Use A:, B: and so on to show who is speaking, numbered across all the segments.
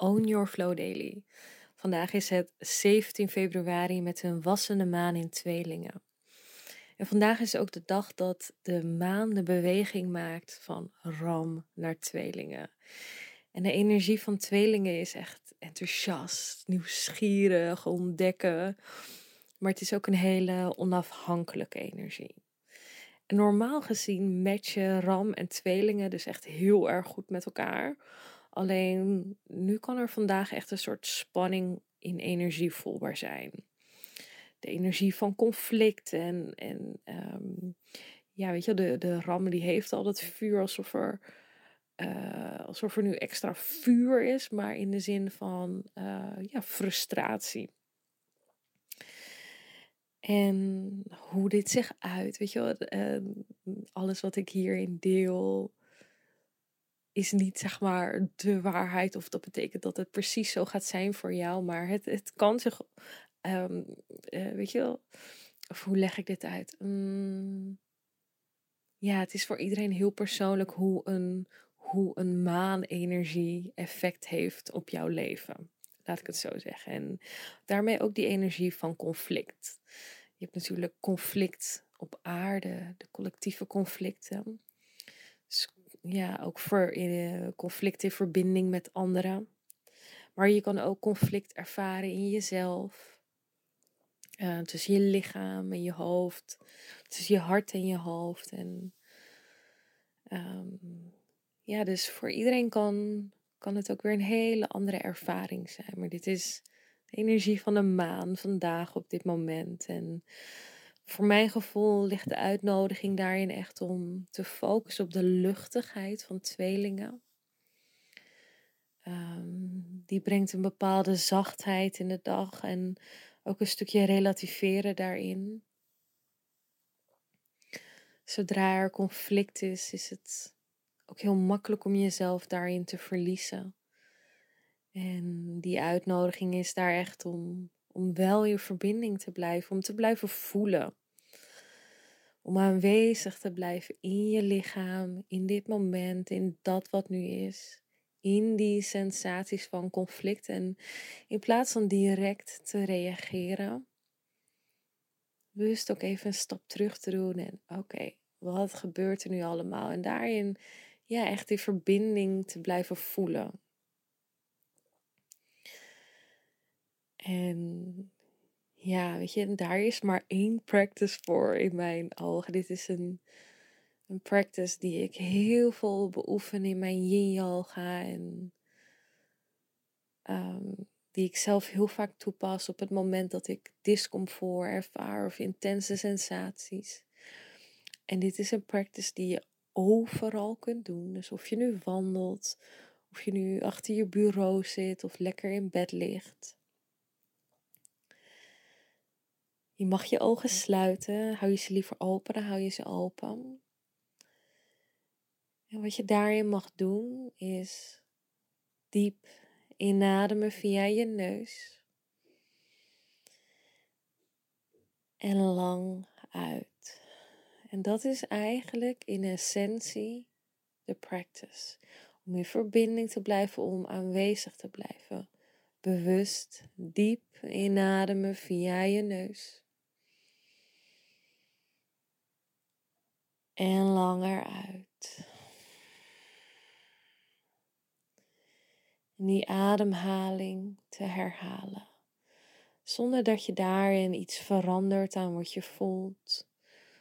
A: Own Your Flow Daily. Vandaag is het 17 februari met een wassende maan in tweelingen. En vandaag is ook de dag dat de maan de beweging maakt van ram naar tweelingen. En de energie van tweelingen is echt enthousiast, nieuwsgierig, ontdekken. Maar het is ook een hele onafhankelijke energie. En normaal gezien matchen ram en tweelingen dus echt heel erg goed met elkaar. Alleen nu kan er vandaag echt een soort spanning in energie voelbaar zijn. De energie van conflict en, en um, ja, weet je, de, de ram die heeft al dat vuur alsof er, uh, alsof er nu extra vuur is, maar in de zin van uh, ja, frustratie. En hoe dit zich uit, weet je uh, alles wat ik hierin deel, is niet zeg maar de waarheid of dat betekent dat het precies zo gaat zijn voor jou, maar het, het kan zich, um, uh, weet je wel, of hoe leg ik dit uit? Um, ja, het is voor iedereen heel persoonlijk hoe een, hoe een maanenergie effect heeft op jouw leven. Laat ik het zo zeggen. En daarmee ook die energie van conflict. Je hebt natuurlijk conflict op aarde, de collectieve conflicten. Dus ja, ook voor uh, conflict in verbinding met anderen. Maar je kan ook conflict ervaren in jezelf. Uh, tussen je lichaam en je hoofd. Tussen je hart en je hoofd. En um, ja, dus voor iedereen kan, kan het ook weer een hele andere ervaring zijn. Maar dit is de energie van de maan vandaag op dit moment. En voor mijn gevoel ligt de uitnodiging daarin echt om te focussen op de luchtigheid van tweelingen. Um, die brengt een bepaalde zachtheid in de dag en ook een stukje relativeren daarin. Zodra er conflict is, is het ook heel makkelijk om jezelf daarin te verliezen. En die uitnodiging is daar echt om om wel je verbinding te blijven, om te blijven voelen. Om aanwezig te blijven in je lichaam, in dit moment, in dat wat nu is. In die sensaties van conflict. En in plaats van direct te reageren, bewust ook even een stap terug te doen. En oké, wat gebeurt er nu allemaal? En daarin ja, echt die verbinding te blijven voelen. En ja, weet je, daar is maar één practice voor in mijn ogen. Dit is een, een practice die ik heel veel beoefen in mijn yin yoga en um, die ik zelf heel vaak toepas op het moment dat ik discomfort ervaar of intense sensaties. En dit is een practice die je overal kunt doen. Dus of je nu wandelt, of je nu achter je bureau zit of lekker in bed ligt. Je mag je ogen sluiten. Hou je ze liever open, dan hou je ze open. En wat je daarin mag doen is diep inademen via je neus. En lang uit. En dat is eigenlijk in essentie de practice. Om in verbinding te blijven, om aanwezig te blijven. Bewust diep inademen via je neus. En langer uit. En die ademhaling te herhalen. Zonder dat je daarin iets verandert aan wat je voelt.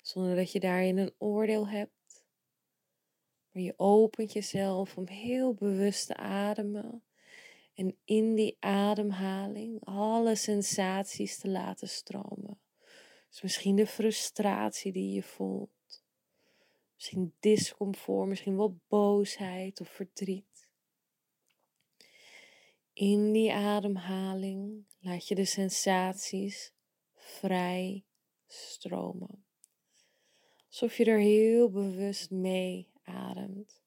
A: Zonder dat je daarin een oordeel hebt. Maar je opent jezelf om heel bewust te ademen. En in die ademhaling alle sensaties te laten stromen. Dus misschien de frustratie die je voelt Misschien discomfort, misschien wel boosheid of verdriet. in die ademhaling laat je de sensaties vrij stromen. Alsof je er heel bewust mee ademt.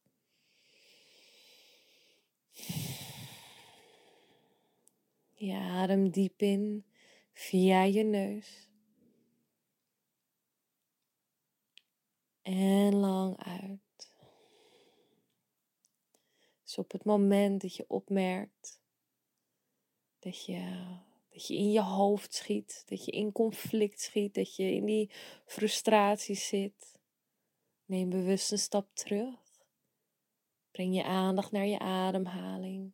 A: Je adem diep in via je neus. En lang uit. Dus op het moment dat je opmerkt dat je, dat je in je hoofd schiet, dat je in conflict schiet, dat je in die frustratie zit, neem bewust een stap terug. Breng je aandacht naar je ademhaling.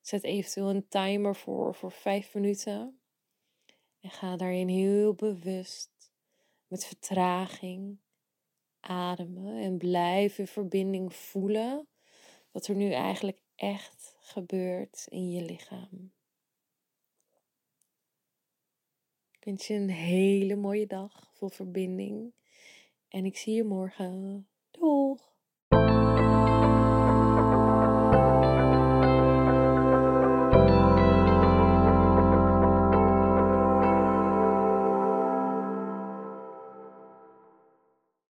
A: Zet eventueel een timer voor voor vijf minuten. En ga daarin heel bewust met vertraging ademen en blijf in verbinding voelen wat er nu eigenlijk echt gebeurt in je lichaam. Ik wens je een hele mooie dag vol verbinding en ik zie je morgen.